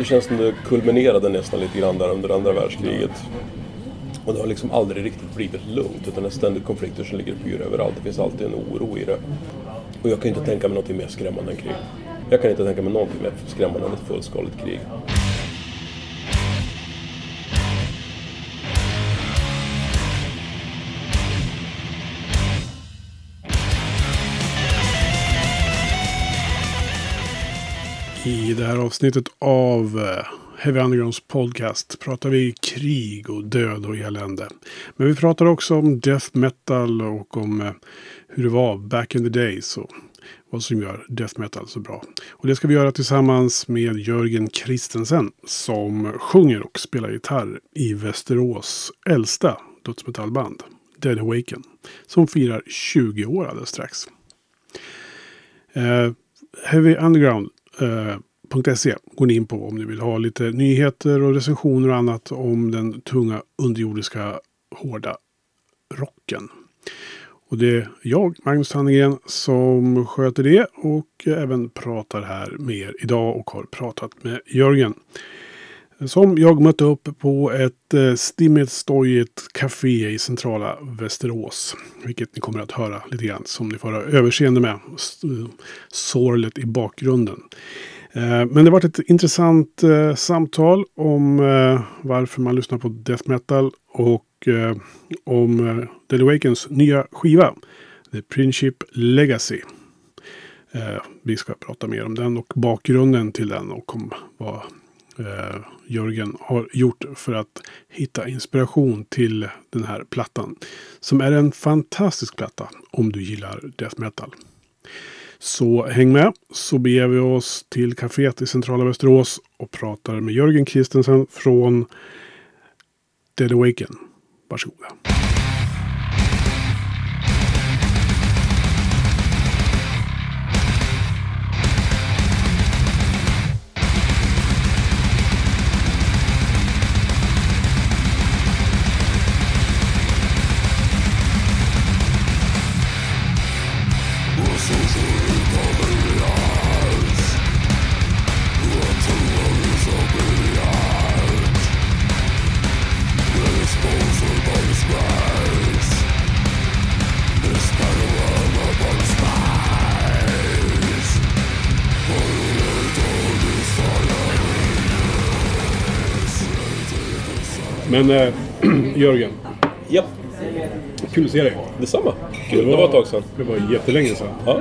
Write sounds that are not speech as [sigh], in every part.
det känns som det kulminerade nästan lite grann där under andra världskriget. Och det har liksom aldrig riktigt blivit lugnt utan det är ständigt konflikter som ligger och pyr överallt. Det finns alltid en oro i det. Och jag kan inte tänka mig något mer skrämmande än krig. Jag kan inte tänka mig någonting mer skrämmande än ett fullskaligt krig. I det här avsnittet av eh, Heavy Undergrounds podcast pratar vi krig och död och elände. Men vi pratar också om death metal och om eh, hur det var back in the days och vad som gör death metal så bra. Och det ska vi göra tillsammans med Jörgen Kristensen som sjunger och spelar gitarr i Västerås äldsta dödsmetallband Dead Awaken som firar 20 år alldeles strax. Eh, Heavy Underground Eh, .se går ni in på om ni vill ha lite nyheter och recensioner och annat om den tunga underjordiska hårda rocken. Och det är jag, Magnus Tannegren, som sköter det och även pratar här med er idag och har pratat med Jörgen. Som jag mötte upp på ett eh, stimmigt, stojigt café i centrala Västerås. Vilket ni kommer att höra lite grann som ni får ha överseende med. Sorlet i bakgrunden. Eh, men det var ett intressant eh, samtal om eh, varför man lyssnar på death metal och eh, om eh, Dead Awakens nya skiva. The Princip Legacy. Eh, vi ska prata mer om den och bakgrunden till den och om vad eh, Jörgen har gjort för att hitta inspiration till den här plattan. Som är en fantastisk platta om du gillar death metal. Så häng med så beger vi oss till kaféet i centrala Västerås och pratar med Jörgen Kristensen från Dead Awaken. Varsågoda. Men äh, [clears throat] Jörgen, Japp, kul att se dig. detsamma. Kul, det var ett tag sedan. Det var jättelänge sedan. Ja.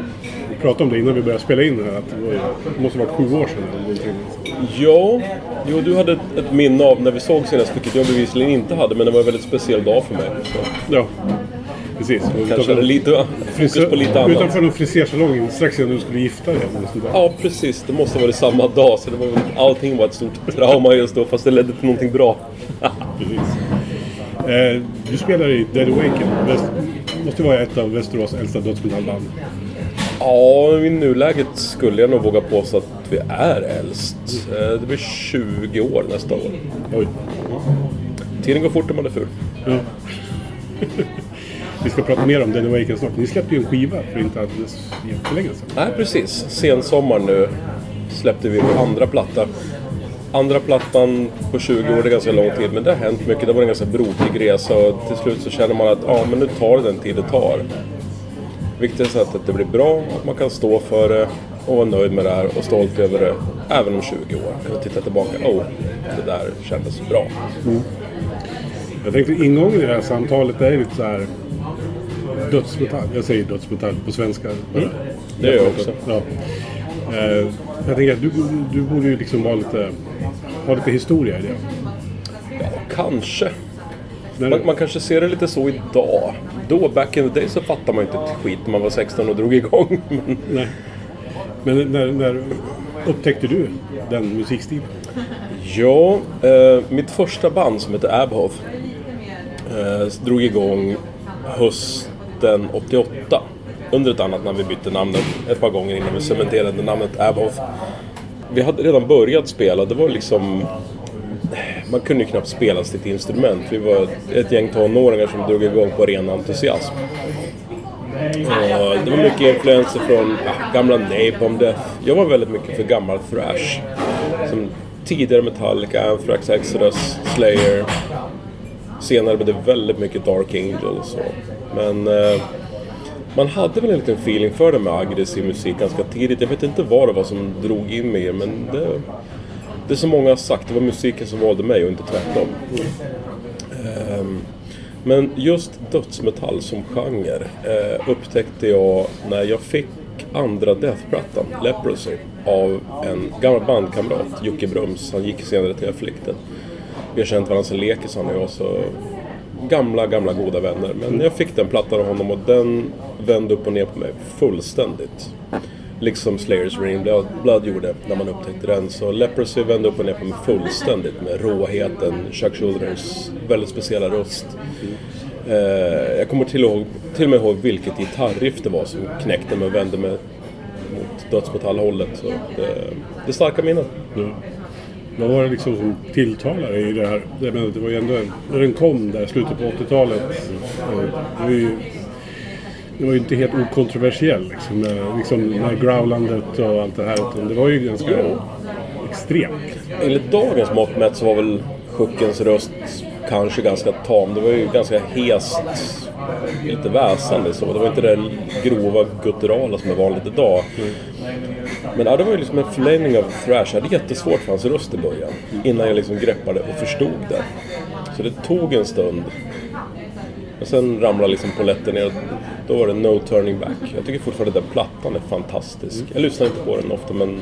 Vi pratade om det innan vi började spela in det här. Att det, var, det måste ha varit sju år sedan. Eller någonting. Ja, jo, du hade ett, ett minne av när vi såg senast, vilket jag bevisligen inte hade, men det var en väldigt speciell dag för mig. Så Ja, precis. Kanske utanför- lite fokus på lite annat. Utanför någon frisersalong strax innan du skulle gifta dig. Ja, precis. Det måste ha varit samma dag, så det var, allting var ett stort trauma just då, fast det ledde till någonting bra. [laughs] Precis. Eh, du spelar i Dead Awaken. Väst, måste vara ett av Västerås äldsta dödsmetallband. Ja, i nuläget skulle jag nog våga påstå att vi är äldst. Eh, Det blir 20 år nästa år. Oj. Tiden går fort när man är ful. Ja. [laughs] Vi ska prata mer om Dead Awaken snart. Ni släppte ju en skiva för inte alldeles jättelänge sedan. Nej, precis. Sensommar nu släppte vi vår andra platta. Andra plattan på 20 år, det är ganska lång tid, men det har hänt mycket. Det var en ganska brokig resa och till slut så känner man att ja, men nu tar det den tid det tar. Viktigast är att det blir bra, att man kan stå för det och vara nöjd med det här och stolt över det även om 20 år. Kunna titta tillbaka, oh, det där kändes bra. Jag tänkte ingången i det här samtalet är lite så här dödsmetall. Jag säger dödsmetall på svenska. bara. Det gör jag också. Ja. Eh, jag tänker att du, du borde ju liksom vara lite, ha lite historia i det. Ja, kanske. Man, man kanske ser det lite så idag. Då, back in the day, så fattade man inte ett skit när man var 16 och drog igång. [laughs] Men nej. Men när, när upptäckte du den musikstilen? Ja, eh, mitt första band som heter Abhoth eh, drog igång hösten 88. Under ett annat namn, vi bytte namnet ett par gånger innan vi cementerade namnet Abhoff. Vi hade redan börjat spela, det var liksom... Man kunde ju knappt spela sitt instrument. Vi var ett gäng tonåringar som drog igång på ren entusiasm. Och det var mycket influenser från ja, gamla Napalm Death. Jag var väldigt mycket för gammal thrash. Som tidigare Metallica, Anthrax, Exodus, Slayer. Senare blev det väldigt mycket Dark Angel och så. Men eh, man hade väl en liten feeling för det med aggressiv musik ganska tidigt. Jag vet inte vad det var som drog in mig men det, det är som många har sagt, det var musiken som valde mig och inte tvärtom. Um, men just dödsmetall som genre eh, upptäckte jag när jag fick andra Death-plattan, Leprosy, av en gammal bandkamrat, Jocke Brums. Han gick senare till Afflicted. Vi har känt varandra sedan lekis han och jag, så gamla, gamla goda vänner. Men jag fick den plattan av honom och den vände upp och ner på mig fullständigt. Liksom Slayers Rain Blood, Blood gjorde när man upptäckte den. Så Leprosy vände upp och ner på mig fullständigt med råheten, Chuck Schuldiners väldigt speciella röst. Eh, jag kommer till, ihåg, till och med ihåg vilket gitarriff det var som knäckte mig och vände mig mot dödsmetallhållet. Så det, eh, det är starka minnen. Mm. Vad var det liksom som tilltalade i det här? Jag menar, det var ju ändå när den kom där i slutet på 80-talet. Eh, det var ju, det var ju inte helt okontroversiell liksom, liksom med growlandet och allt det här. Utan det var ju ganska ja. extremt. Enligt dagens mått mätt så var väl Schuckens röst kanske ganska tam. Det var ju ganska hest, lite väsande så. Det var inte det grova gutturala som är vanligt idag. Mm. Men ja, det var ju liksom en förlängning av thrash. Jag hade jättesvårt för hans röst i början. Innan jag liksom greppade och förstod det. Så det tog en stund. Och sen ramlade liksom polletten ner. Då var det no turning back. Jag tycker fortfarande den plattan är fantastisk. Jag lyssnar inte på den ofta men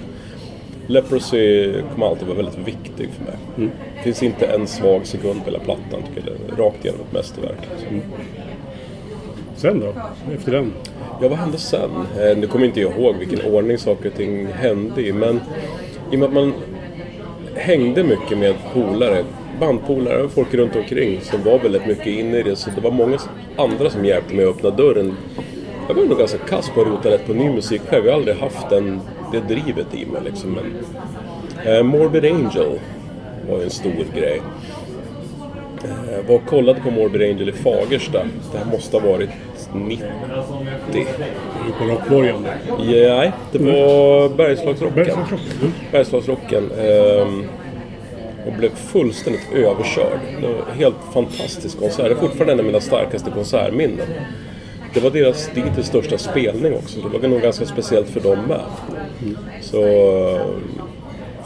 Leprosy kommer alltid vara väldigt viktig för mig. Mm. Det finns inte en svag sekund på hela plattan. Tycker jag. Rakt igenom ett mästerverk. Liksom. Mm. Sen då? Efter den? Ja, vad hände sen? Eh, nu kommer inte jag ihåg vilken ordning saker och ting hände i, men i och med att man hängde mycket med polare, bandpolare och folk runt omkring som var väldigt mycket inne i det, så det var många andra som hjälpte mig att öppna dörren. Jag var nog ganska kass på att rota rätt på ny musik själv. Jag har aldrig haft den, det drivet i mig liksom. Men, eh, Morbid Angel var ju en stor grej. Eh, var och kollade på Morbid Angel i Fagersta. Det här måste ha varit 90. På Rockborgen? Nej, det var Bergslagsrocken. Bergslagsrocken. Bergslagsrocken. Ehm, och blev fullständigt överkörd. Det var en helt fantastisk konsert. Det är fortfarande en av mina starkaste konsertminnen. Det var deras dittills största spelning också. Det var nog ganska speciellt för dem med. Så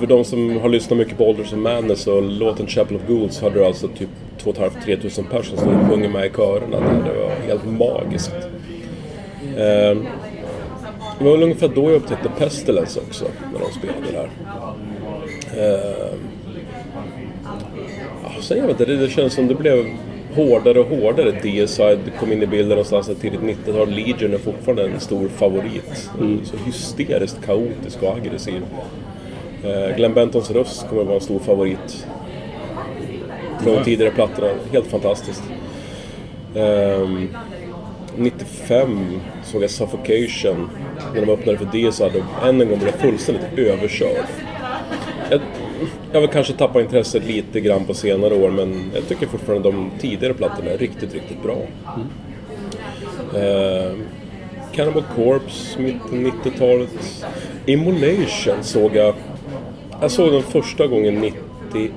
för de som har lyssnat mycket på Alders of Madness och låten Chapel of Ghouls hade du alltså typ 2 500-3 tusen personer som sjunger med i körerna där. Det var helt magiskt. Eh, det var väl ungefär då jag upptäckte Pestilence också, när de spelade där. Eh, sen jag vet inte, det känns som det blev hårdare och hårdare. Deicide kom in i bilden någonstans tidigt 90-tal. Legion är fortfarande en stor favorit. Mm. Så hysteriskt kaotisk och aggressiv. Eh, Glenn Bentons röst kommer att vara en stor favorit. Från de tidigare plattorna. Helt fantastiskt. Ehm, um, 95 såg jag Suffocation när de öppnade för det så hade de än en gång blivit fullständigt överkörd. Jag, jag vill kanske tappa intresset lite grann på senare år men jag tycker fortfarande de tidigare plattorna är riktigt, riktigt bra. Mm. Uh, Cannibal Corpse, mitten 90-talet. Immolation såg jag jag såg den första gången 91.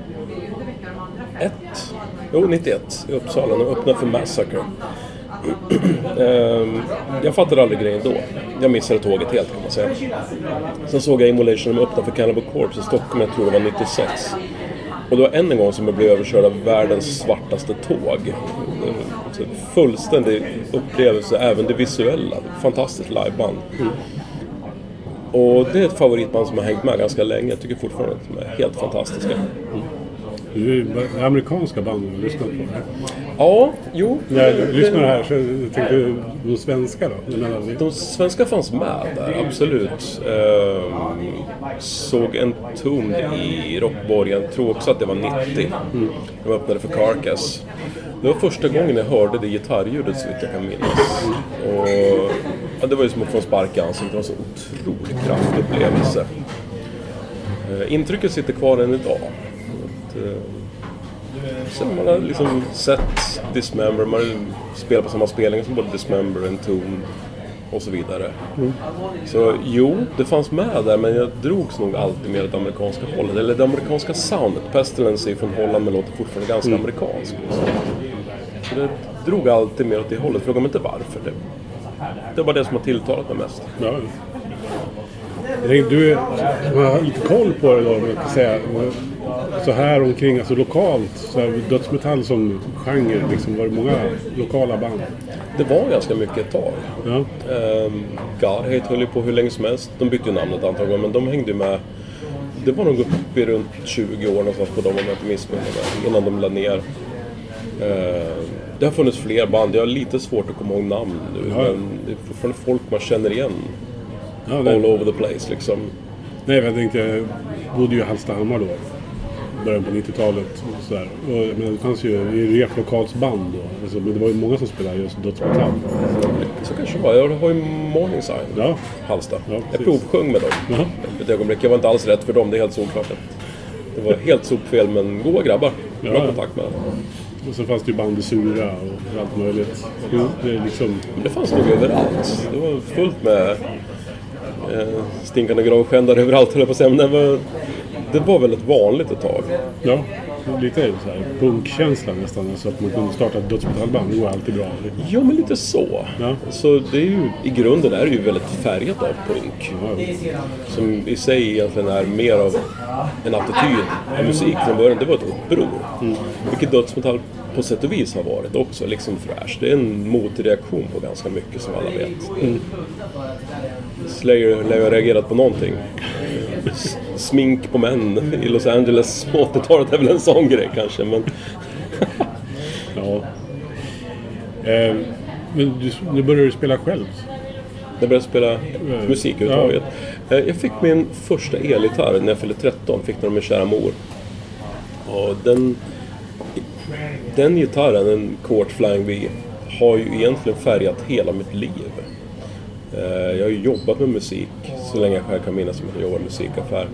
Jo, 91 i Uppsala. De öppnade för Massacre. [clears throat] Ehm, jag fattade aldrig grejen då. Jag missade tåget helt kan man säga. Sen såg jag Immolation öppnade för Cannibal Corpse i Stockholm, jag tror det var 96. Och det var än en gång som jag blev överkörd av världens svartaste tåg. Fullständig upplevelse, även det visuella. Fantastiskt liveband. Mm. Och det är ett favoritband som har hängt med ganska länge. Jag tycker fortfarande att de är helt fantastiska. Mm. Det är amerikanska band du har lyssnat på? Här. Ja, jo. När jag lyssnar här så tänkte du de svenska då? De svenska fanns med där, absolut. Ehm, såg en Tomb i Rockborgen, tror också att det var 90. Mm. De öppnade för Carcass. Det var första gången jag hörde det gitarrljudet så vitt jag kan minnas. Och, ja, det var ju som att få en spark i ansiktet. Det var en så otroligt kraftig upplevelse. Eh, intrycket sitter kvar än idag. Eh, sen man har liksom sett Dismember, man har spelat på samma spelningar som både Dismember och Entomb. och så vidare. Så jo, det fanns med där men jag drogs nog alltid mer åt det amerikanska hållet. Eller det amerikanska soundet. Pestilence är från Holland men låter fortfarande ganska amerikanskt. Liksom. Så det drog alltid mer åt det hållet. Fråga mig inte varför. Det, det var det som har tilltalat mig mest. Ja. Du har lite koll på det då, om jag kan säga. Så här omkring, alltså lokalt, så här, dödsmetall som genre, liksom, var det många lokala band? Det var ganska mycket ett tag. Ja, Um, Godhate höll ju på hur länge som helst. De bytte ju namn ett antal gånger men de hängde ju med. Det var nog uppe i runt 20 år någonstans på dem om jag inte missminner mig. Innan de la ner. Ehm, det har funnits fler band. Jag har lite svårt att komma ihåg namn nu. Ja. Men det är fortfarande folk man känner igen. Ja All nej, over the place liksom. nej, jag tänkte, jag bodde ju i Hallstahammar då. Början på 90-talet. och sådär. Och, men det fanns ju replokalsband då. Alltså, men det var ju många som spelade just dödsmetall. Så kanske det var. Jag har ju Morningside. Ja, Halsta. Ja, jag provsjöng med dem. Jaha. Ett ögonblick. Jag var inte alls rätt för dem, det är helt solklart. Det var helt sopfel men goa grabbar. Bra Ja. kontakt med dem. och så fanns det ju band i Sura och allt möjligt. Det är liksom... Men det fanns nog överallt. Det var fullt med eh, stinkande gravskändare överallt höll jag på att säga. Men det var, det var väldigt vanligt ett tag. Ja, lite så här punkkänsla nästan. Alltså att man kunde starta ett dödsmetallband, det går alltid bra. Ja, men lite så. Ja. Så det är ju, i grunden är det ju väldigt färgat av punk. Ja, Som i sig egentligen är mer av en attityd musik från början. Det var ett uppror. Vilket dödsmetall på sätt och vis har varit också, liksom thrash. Det är en motreaktion på ganska mycket som alla vet. Slayer lär ju ha reagerat på någonting. S- Smink på män i Los Angeles på 80-talet är väl en sån grej kanske. Men [laughs] ja. Eh, men du, nu börjar du spela själv. jag började spela musik överhuvudtaget. Eh, Jag fick min första elgitarr när jag fyllde 13. Fick den av min kära mor. Och den, den gitarren, en Court Flying V, har ju egentligen färgat hela mitt liv. Eh, Jag har ju jobbat med musik så länge jag själv kan minnas som jag jobbat i musikaffär.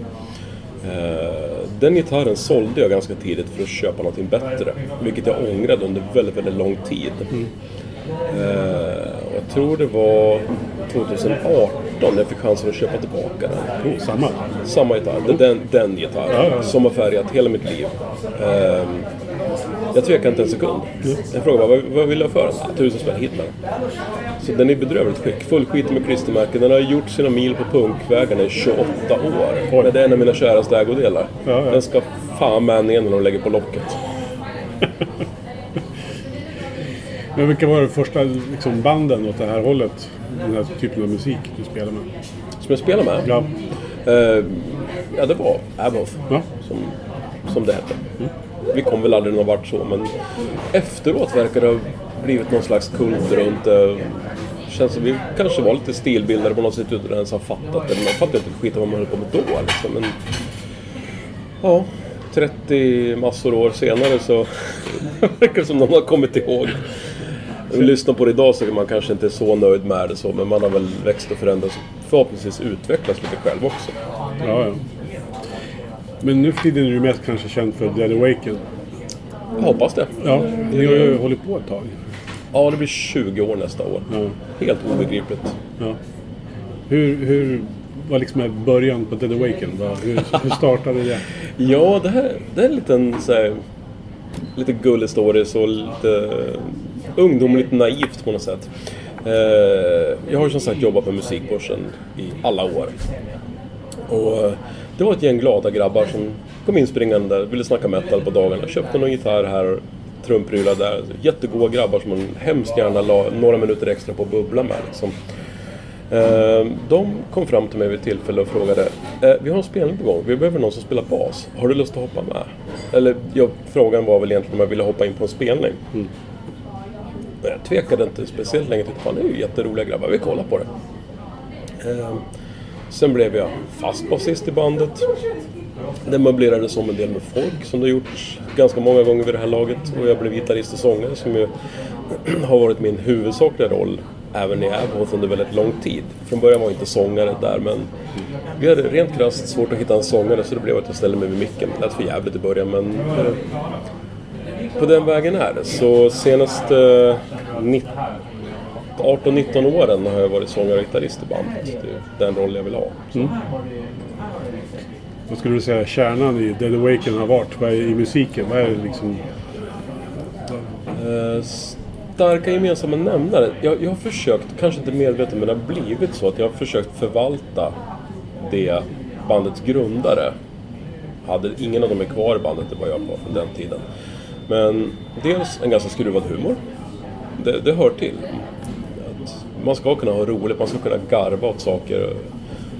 Eh, Den gitarren sålde jag ganska tidigt för att köpa någonting bättre. Vilket jag ångrade under väldigt, väldigt lång tid. Eh, och jag tror det var 2018 jag fick chansen att köpa tillbaka den. Oh, samma. Samma gitarr, den, den, gitarren som har färgat hela mitt liv. Jag tvekar inte en sekund. Jag frågade vad, vad vill jag för den? Ah, tusen spänn, hit med den. Så den är i bedrövligt skick. Full skit med klistermärken. Den har gjort sina mil på punkvägarna i 28 år. Men det är en av mina käraste ägodelar. Ja, ja. Den ska fan med ner när de lägger på locket. [laughs] Men vilka var de första liksom, banden åt det här hållet? Den här typen av musik du spelar med? Som jag spelar med? Ja. Eh, ja, det var Abath. Ja. Som, som det hette. Vi kom väl aldrig någon vart så, men efteråt verkar det ha blivit någon slags kult runt det. Känns som vi kanske var lite stilbildare på något sätt utan att ens ha fattat det. Man fattade inte skit vad man höll på med då liksom. Men, ja, 30 massor år senare så [laughs] verkar det som någon har kommit ihåg. När vi lyssnar på det idag så är man kanske inte så nöjd med det så, men man har väl växt och förändrats och förhoppningsvis utvecklats lite själv också. Ja, ja. Men nu för tiden är du mest kanske känd för Dead Awaken. Jag hoppas det. Ja, ni har ju hållit på ett tag. Ja, det blir 20 år nästa år. Ja. Helt obegripligt. Ja. Hur, hur var liksom början på Dead Awaken? Hur, hur startade det? [laughs] Ja, det här det är en liten så här, lite gullig story, så lite ungdomligt naivt på något sätt. Eh, jag har ju som sagt jobbat med musikbörsen i alla år. Och eh, det var ett gäng glada grabbar som kom in springande där, ville snacka metal på dagarna. Köpte någon gitarr här och trumprylar där. Jättegoda grabbar som man hemskt gärna la några minuter extra på att bubbla med. Liksom. Eh, De kom fram till mig vid ett tillfälle och frågade eh, Vi har en spelning på gång, vi behöver någon som spelar bas. Har du lust att hoppa med? Eller ja, frågan var väl egentligen om jag ville hoppa in på en spelning. Men Jag tvekade inte speciellt länge. Fan det är ju jätteroliga grabbar, vi kollar på det. Sen blev jag fast basist i bandet. Det möblerades om en del med folk som det har gjorts ganska många gånger vid det här laget. Och jag blev gitarrist och sångare som ju [clears throat] har varit min huvudsakliga roll även i Abhoth under väldigt lång tid. Från början var jag inte sångare där men vi hade rent krasst svårt att hitta en sångare så det blev att jag ställde mig vid micken. Det lät för jävligt i början men eh, på den vägen är det. Så senaste eh, 19 18-19 åren har jag varit sångare och gitarrist i bandet. Det är den roll jag vill ha. Mm. Vad skulle du säga kärnan i Dead Awaken har varit? Vad är i musiken? Vad är det liksom? Eh, starka gemensamma nämnare. Jag, jag har försökt, kanske inte medvetet, men det har blivit så att jag har försökt förvalta det bandets grundare hade. Ingen av dem är kvar i bandet, det var jag på från den tiden. Men dels en ganska skruvad humor. Det, det hör till. Man ska kunna ha roligt, man ska kunna garva åt saker.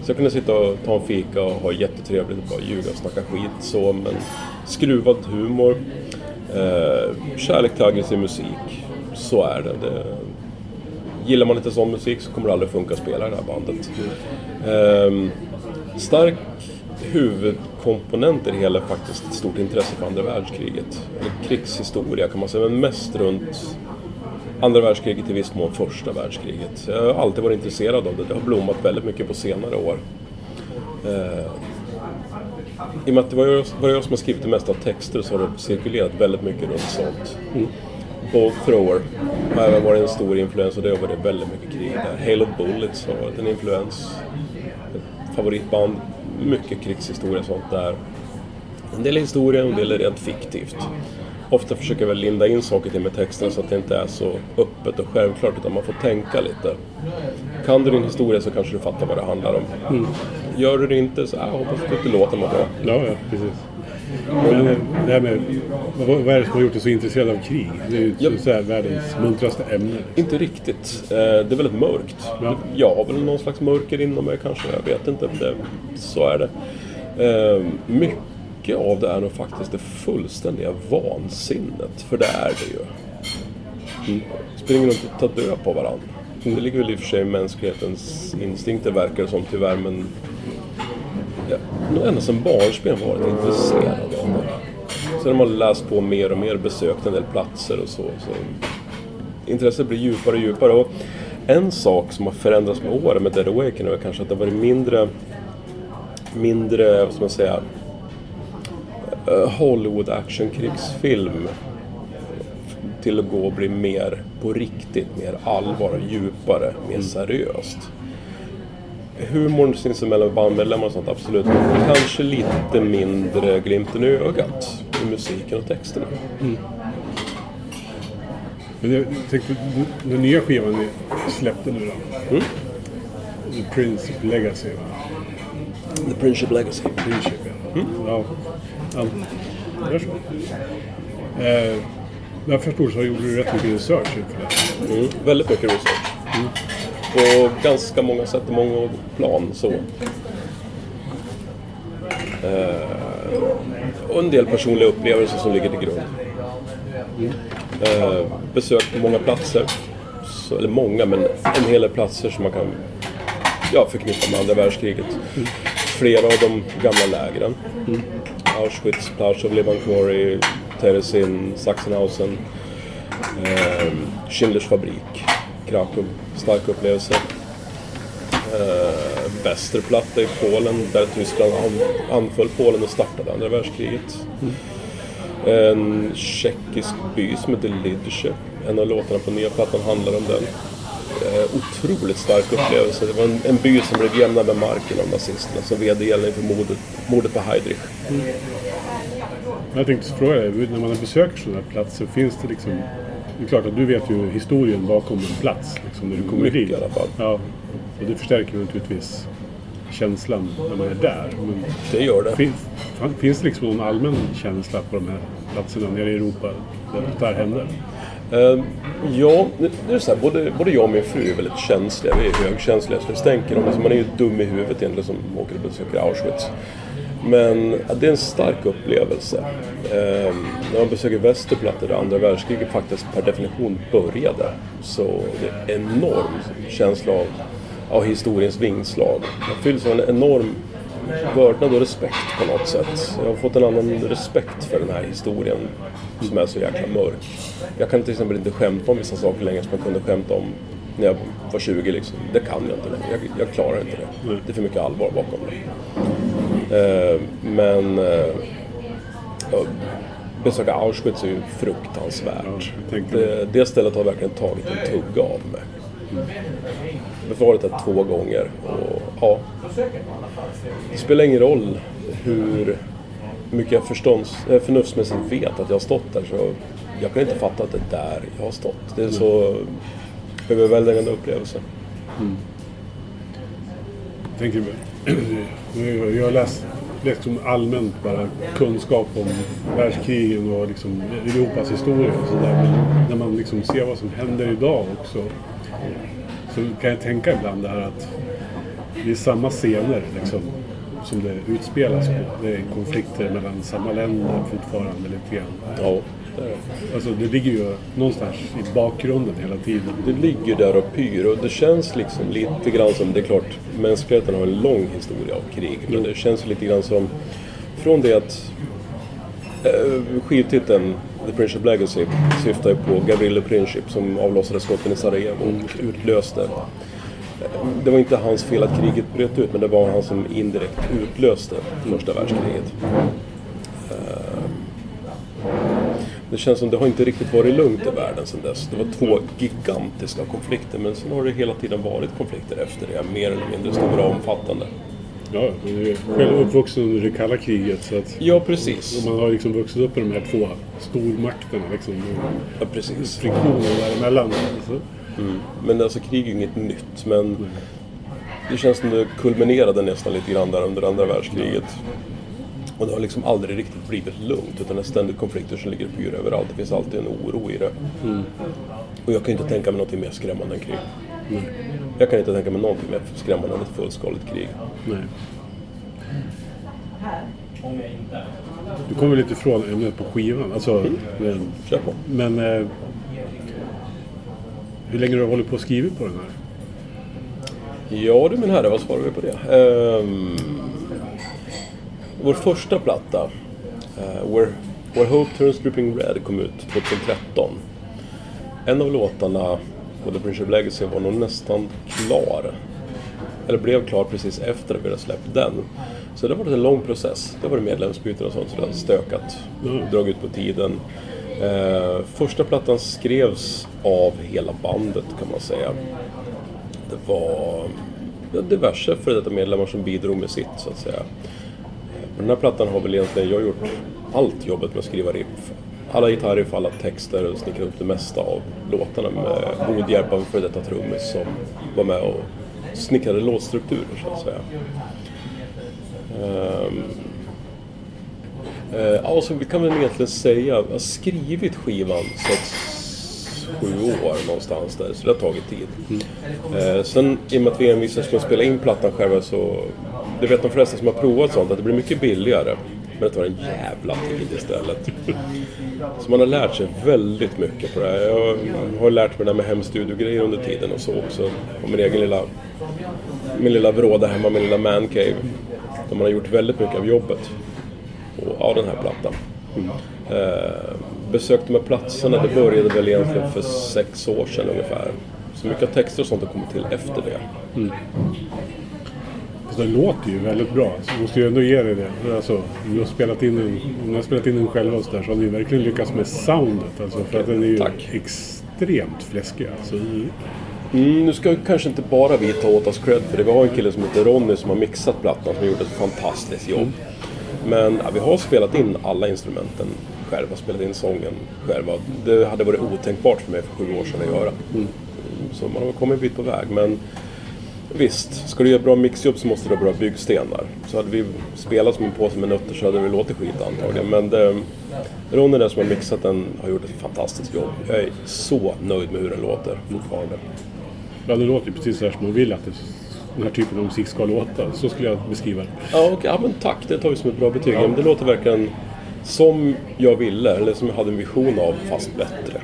Så jag kunde sitta och ta en fika och ha jättetrevligt och bara ljuga och snacka skit så. Men skruvad humor. Eh, kärlek till aggressiv musik. Så är det. det. Gillar man inte sån musik så kommer det aldrig funka att spela i det här bandet. Eh, stark huvudkomponent i det hela faktiskt ett stort intresse för andra världskriget. Eller krigshistoria kan man säga, men mest runt andra världskriget i viss mån första världskriget. Jag har alltid varit intresserad av det. Det har blommat väldigt mycket på senare år. Eh, I och med att det var jag, var jag som har skrivit det mesta av texter så har det cirkulerat väldigt mycket runt sånt. Mm. Bolt Thrower har även varit en stor influens och det har varit väldigt mycket krig där. Halo Bullets har varit en influens. Ett favoritband mycket krigshistoria och sånt där. En del är historia och en del är rent fiktivt. Ofta försöker jag väl linda in saker till med texten så att det inte är så öppet och självklart utan man får tänka lite. Kan du din historia så kanske du fattar vad det handlar om. Mm. Gör du det inte så jag hoppas att det låter bra. Ja, ja, precis. Men det här med, vad, är det som har gjort dig så intresserad av krig? Det är ju ja. så här världens muntraste ämne. Inte riktigt. Eh, det är väldigt mörkt. Ja. Jag har väl någon slags mörker inom mig kanske, jag vet inte. Det, så är det. Eh, mycket av det är nog faktiskt det fullständiga vansinnet, för det är det ju. Mm. Springer runt och tar död på varandra. Mm, det ligger väl i och för sig i mänsklighetens instinkter verkar det som tyvärr, men nog ända sedan barnsben varit intresserad av det. Sen har man läst på mer och mer, besökt en del platser och så. så intresset blir djupare och djupare. Och en sak som har förändrats med åren med Dead Awakening är kanske att det har varit mindre, mindre, vad ska man säga, Hollywood actionkrigsfilm till att gå och bli mer på riktigt, mer allvar, djupare, mer seriöst humorn sinsemellan bandmedlemmar och sånt, absolut. Men kanske lite mindre glimten i ögat i musiken och texterna. Mm. Men jag tänkte, den nya skivan ni släppte nu då? Mm. The Princip Legacy? The Princip Legacy. Princip ja. Mm. ja. Allt. Gör så. Eh, jag förstår så gjorde du rätt mycket research inför det. Mm. Väldigt mycket research. Mm på ganska många sätt och många plan. Så. Eh, och en del personliga upplevelser som ligger till grund. Mm. Eh, besökt många platser. Så, eller många, men en hel del platser som man kan ja, förknippa med andra världskriget. Mm. Flera av de gamla lägren. Mm. Auschwitz, Plaszow, Levankori, Terezin, Sachsenhausen, eh, Schindlers fabrik. Krakow. Stark upplevelse. Eh, i Polen där Tyskland anföll Polen och startade andra världskriget. Mm. En tjeckisk by som heter Lidce. En av låtarna på nya plattan handlar om den. Eh, otroligt stark upplevelse. Det var en, en by som blev jämnad med marken av nazisterna som vedergällning för mordet, mordet på Heydrich. Mm. Jag tänkte fråga dig, när man besöker sådana här platser, finns det liksom det är klart att du vet ju historien bakom en plats liksom, när du kommer Mycket dit. i alla fall. Ja. Och det förstärker naturligtvis känslan när man är där. Men det gör det. Finns, finns det liksom någon allmän känsla på de här platserna nere i Europa där det här händer? Uh, ja, det är så här, både, både jag och min fru är väldigt känsliga. Vi är högkänsliga så det stänker om alltså, Man är ju dum i huvudet egentligen som åker och besöker Auschwitz. Men ja, det är en stark upplevelse. Eh, när man besöker Västerplatte där andra världskriget faktiskt per definition började så det är en enorm känsla av, av historiens vingslag. Man fylls av en enorm vördnad och respekt på något sätt. Jag har fått en annan respekt för den här historien som är så jäkla mörk. Jag kan till exempel inte skämta om vissa saker längre som jag kunde skämta om när jag var 20 liksom. Det kan jag inte längre. Jag, jag klarar inte det. Det är för mycket allvar bakom det. Eh, men eh, besöka Auschwitz är ju fruktansvärt. Det, det stället har verkligen tagit en tugga av mig. Befarat det två gånger. Och, ja, det spelar ingen roll hur mycket jag förstånds, eh, förnuftsmässigt vet att jag har stått där. Så jag kan inte fatta att det är där jag har stått. Det är en så överväldigande upplevelse. Jag tänker, [clears throat] jag har läst liksom allmänt bara kunskap om världskrigen och liksom Europas historia och sådär. Men när man liksom ser vad som händer idag också så kan jag tänka ibland det här att det är samma scener liksom, som det utspelas på. Det är konflikter mellan samma länder fortfarande lite grann. Ja. Alltså det ligger ju någonstans i bakgrunden hela tiden. det ligger där och pyr och det känns liksom lite grann som, det är klart, mänskligheten har en lång historia av krig. Men det känns lite grann som, från det att eh, skivtiteln The Princip Legacy syftar ju på Gavrilo Princip som avlossade skotten i Sarajevo och utlöste. Det var inte hans fel att kriget bröt ut men det var han som indirekt utlöste första världskriget. Eh, Det känns som det har inte riktigt varit lugnt i världen sedan dess. Det var två gigantiska konflikter men sen har det hela tiden varit konflikter efter det, mer eller mindre stora och omfattande. Ja, jag är själv uppvuxen under det kalla kriget så att Ja, precis. man har liksom vuxit upp med de här två stormakterna liksom. Ja, precis. Friktionen däremellan. Alltså. Men alltså krig är ju inget nytt, men det känns som det kulminerade nästan lite grann där under andra världskriget. Och det har liksom aldrig riktigt blivit lugnt, utan det är ständigt konflikter som ligger och pyr överallt. Det finns alltid en oro i det. Och jag kan inte tänka mig någonting mer skrämmande än krig. Jag kan inte tänka mig någonting mer skrämmande än ett fullskaligt krig. Nej. Du kommer lite ifrån ämnet på skivan. Alltså, men Kör på. men eh, hur länge har du hållit på att skriva på den här? Ja du min herre, vad svarar vi på det? Ehm, vår första platta, uh, Where, Where Hope Turns Dripping Red, kom ut 2013. En av låtarna på The Prince of Legacy var nog nästan klar. Eller blev klar precis efter att vi hade släppt den. Så det har varit en lång process. Det har varit medlemsbyten och sånt, så det har stökat. Mm. Dragit ut på tiden. Eh, första plattan skrevs av hela bandet kan man säga. Det var ja, diverse före detta medlemmar som bidrog med sitt så att säga. På den här plattan har väl egentligen jag gjort allt jobbet med att skriva riff. Alla gitarriff, alla texter och snickrat upp det mesta av låtarna med god hjälp av en före detta trummis som var med och snickrade låtstrukturer så att säga. Eh, eh, ja, så vi kan väl egentligen säga, jag har skrivit skivan sex, sju år någonstans där, så det har tagit tid. Eh, sen i och med att vi envisades med att spela in plattan själva så, det vet de flesta som har provat sånt, att det blir mycket billigare. Men det tar en jävla tid istället. Så man har lärt sig väldigt mycket på det här. Jag har lärt mig det här med hemstudiogrejer under tiden och så också. Och min egen lilla, min lilla vrå där hemma, min lilla mancave. Där man har gjort väldigt mycket av jobbet. Och, av den här plattan. Eh, besökt de här platserna, det började väl egentligen för sex år sedan ungefär. Så mycket texter och sånt har kommit till efter det. Fast den låter ju väldigt bra. Så jag måste ju ändå ge dig det. Alltså, du har spelat in den, ni har spelat in den själva och så där, så har ni verkligen lyckats med soundet. Alltså, för att den är ju Tack. extremt fläskig. Alltså. Mm, nu ska kanske inte bara vi ta åt oss cred för det. Vi har en kille som heter Ronny som har mixat plattan som gjort ett fantastiskt jobb. Men ja, vi har spelat in alla instrumenten själva, spelat in sången själva. Det hade varit otänkbart för mig för sju år sedan att göra. Mm, Så man har kommit en bit på väg. Men visst, ska du göra bra mixjobb så måste du ha bra byggstenar. Så hade vi spelat som en påse med nötter så hade det låtit skit antagligen. Men det, Ronny där som har mixat den har gjort ett fantastiskt jobb. Jag är så nöjd med hur den låter fortfarande. Ja, det låter ju precis så här som man vill att det, den här typen av musik ska låta. Så skulle jag beskriva det. Ja, okej, ja men tack, det tar vi som ett bra betyg. Ja. men det låter verkligen som jag ville, eller som jag hade en vision av, fast bättre.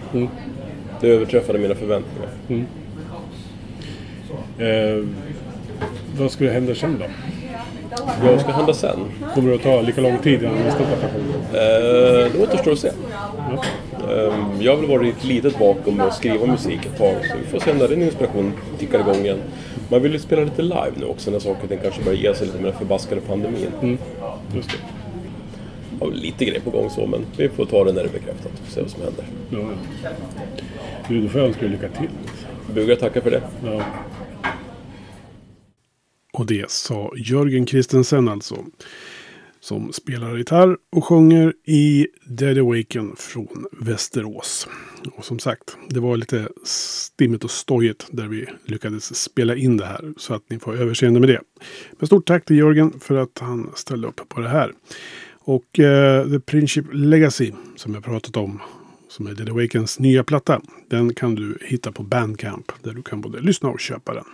Det överträffade mina förväntningar. Eh, vad skulle hända sen då? Vad ska hända sen? Kommer det att ta lika lång tid innan nästa kommer? Eh, det återstår att se. Ja. Eh, jag har väl varit litet vakuum med att skriva musik ett tag, så vi får se när din inspiration tickar igång igen. Man vill ju spela lite live nu också när saker och ting kanske börjar ge sig lite med den förbaskade pandemin. Just det. Ja, lite grejer på gång så, men vi får ta det när det är bekräftat och se vad som händer. Ja, ja. Du, då får jag önska dig lycka till. bugar tackar för det. Ja. Och det sa Jörgen Kristensen alltså. Som spelar gitarr och sjunger i Dead Awaken från Västerås. Och som sagt, det var lite stimmigt och stojigt där vi lyckades spela in det här. Så att ni får överseende med det. Men stort tack till Jörgen för att han ställde upp på det här. Och uh, The Princip Legacy som jag pratat om som är Dead Awakens nya platta. Den kan du hitta på Bandcamp där du kan både lyssna och köpa den.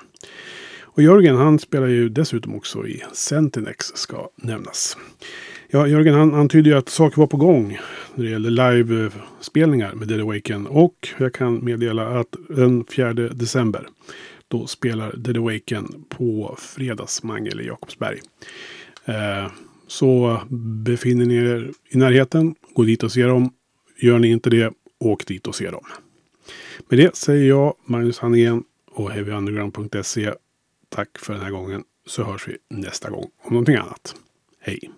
Och Jörgen han spelar ju dessutom också i Centinex ska nämnas. Ja, Jörgen han antydde ju att saker var på gång när det gäller livespelningar med Dead Awaken. Och jag kan meddela att den 4 december då spelar Dead Awaken på Fredagsmangel i Jakobsberg. Eh, så befinner ni er i närheten, gå dit och se dem. Gör ni inte det, åk dit och se dem. Med det säger jag, Magnus Hannegren och HeavyUnderground.se. Tack för den här gången så hörs vi nästa gång om någonting annat. Hej!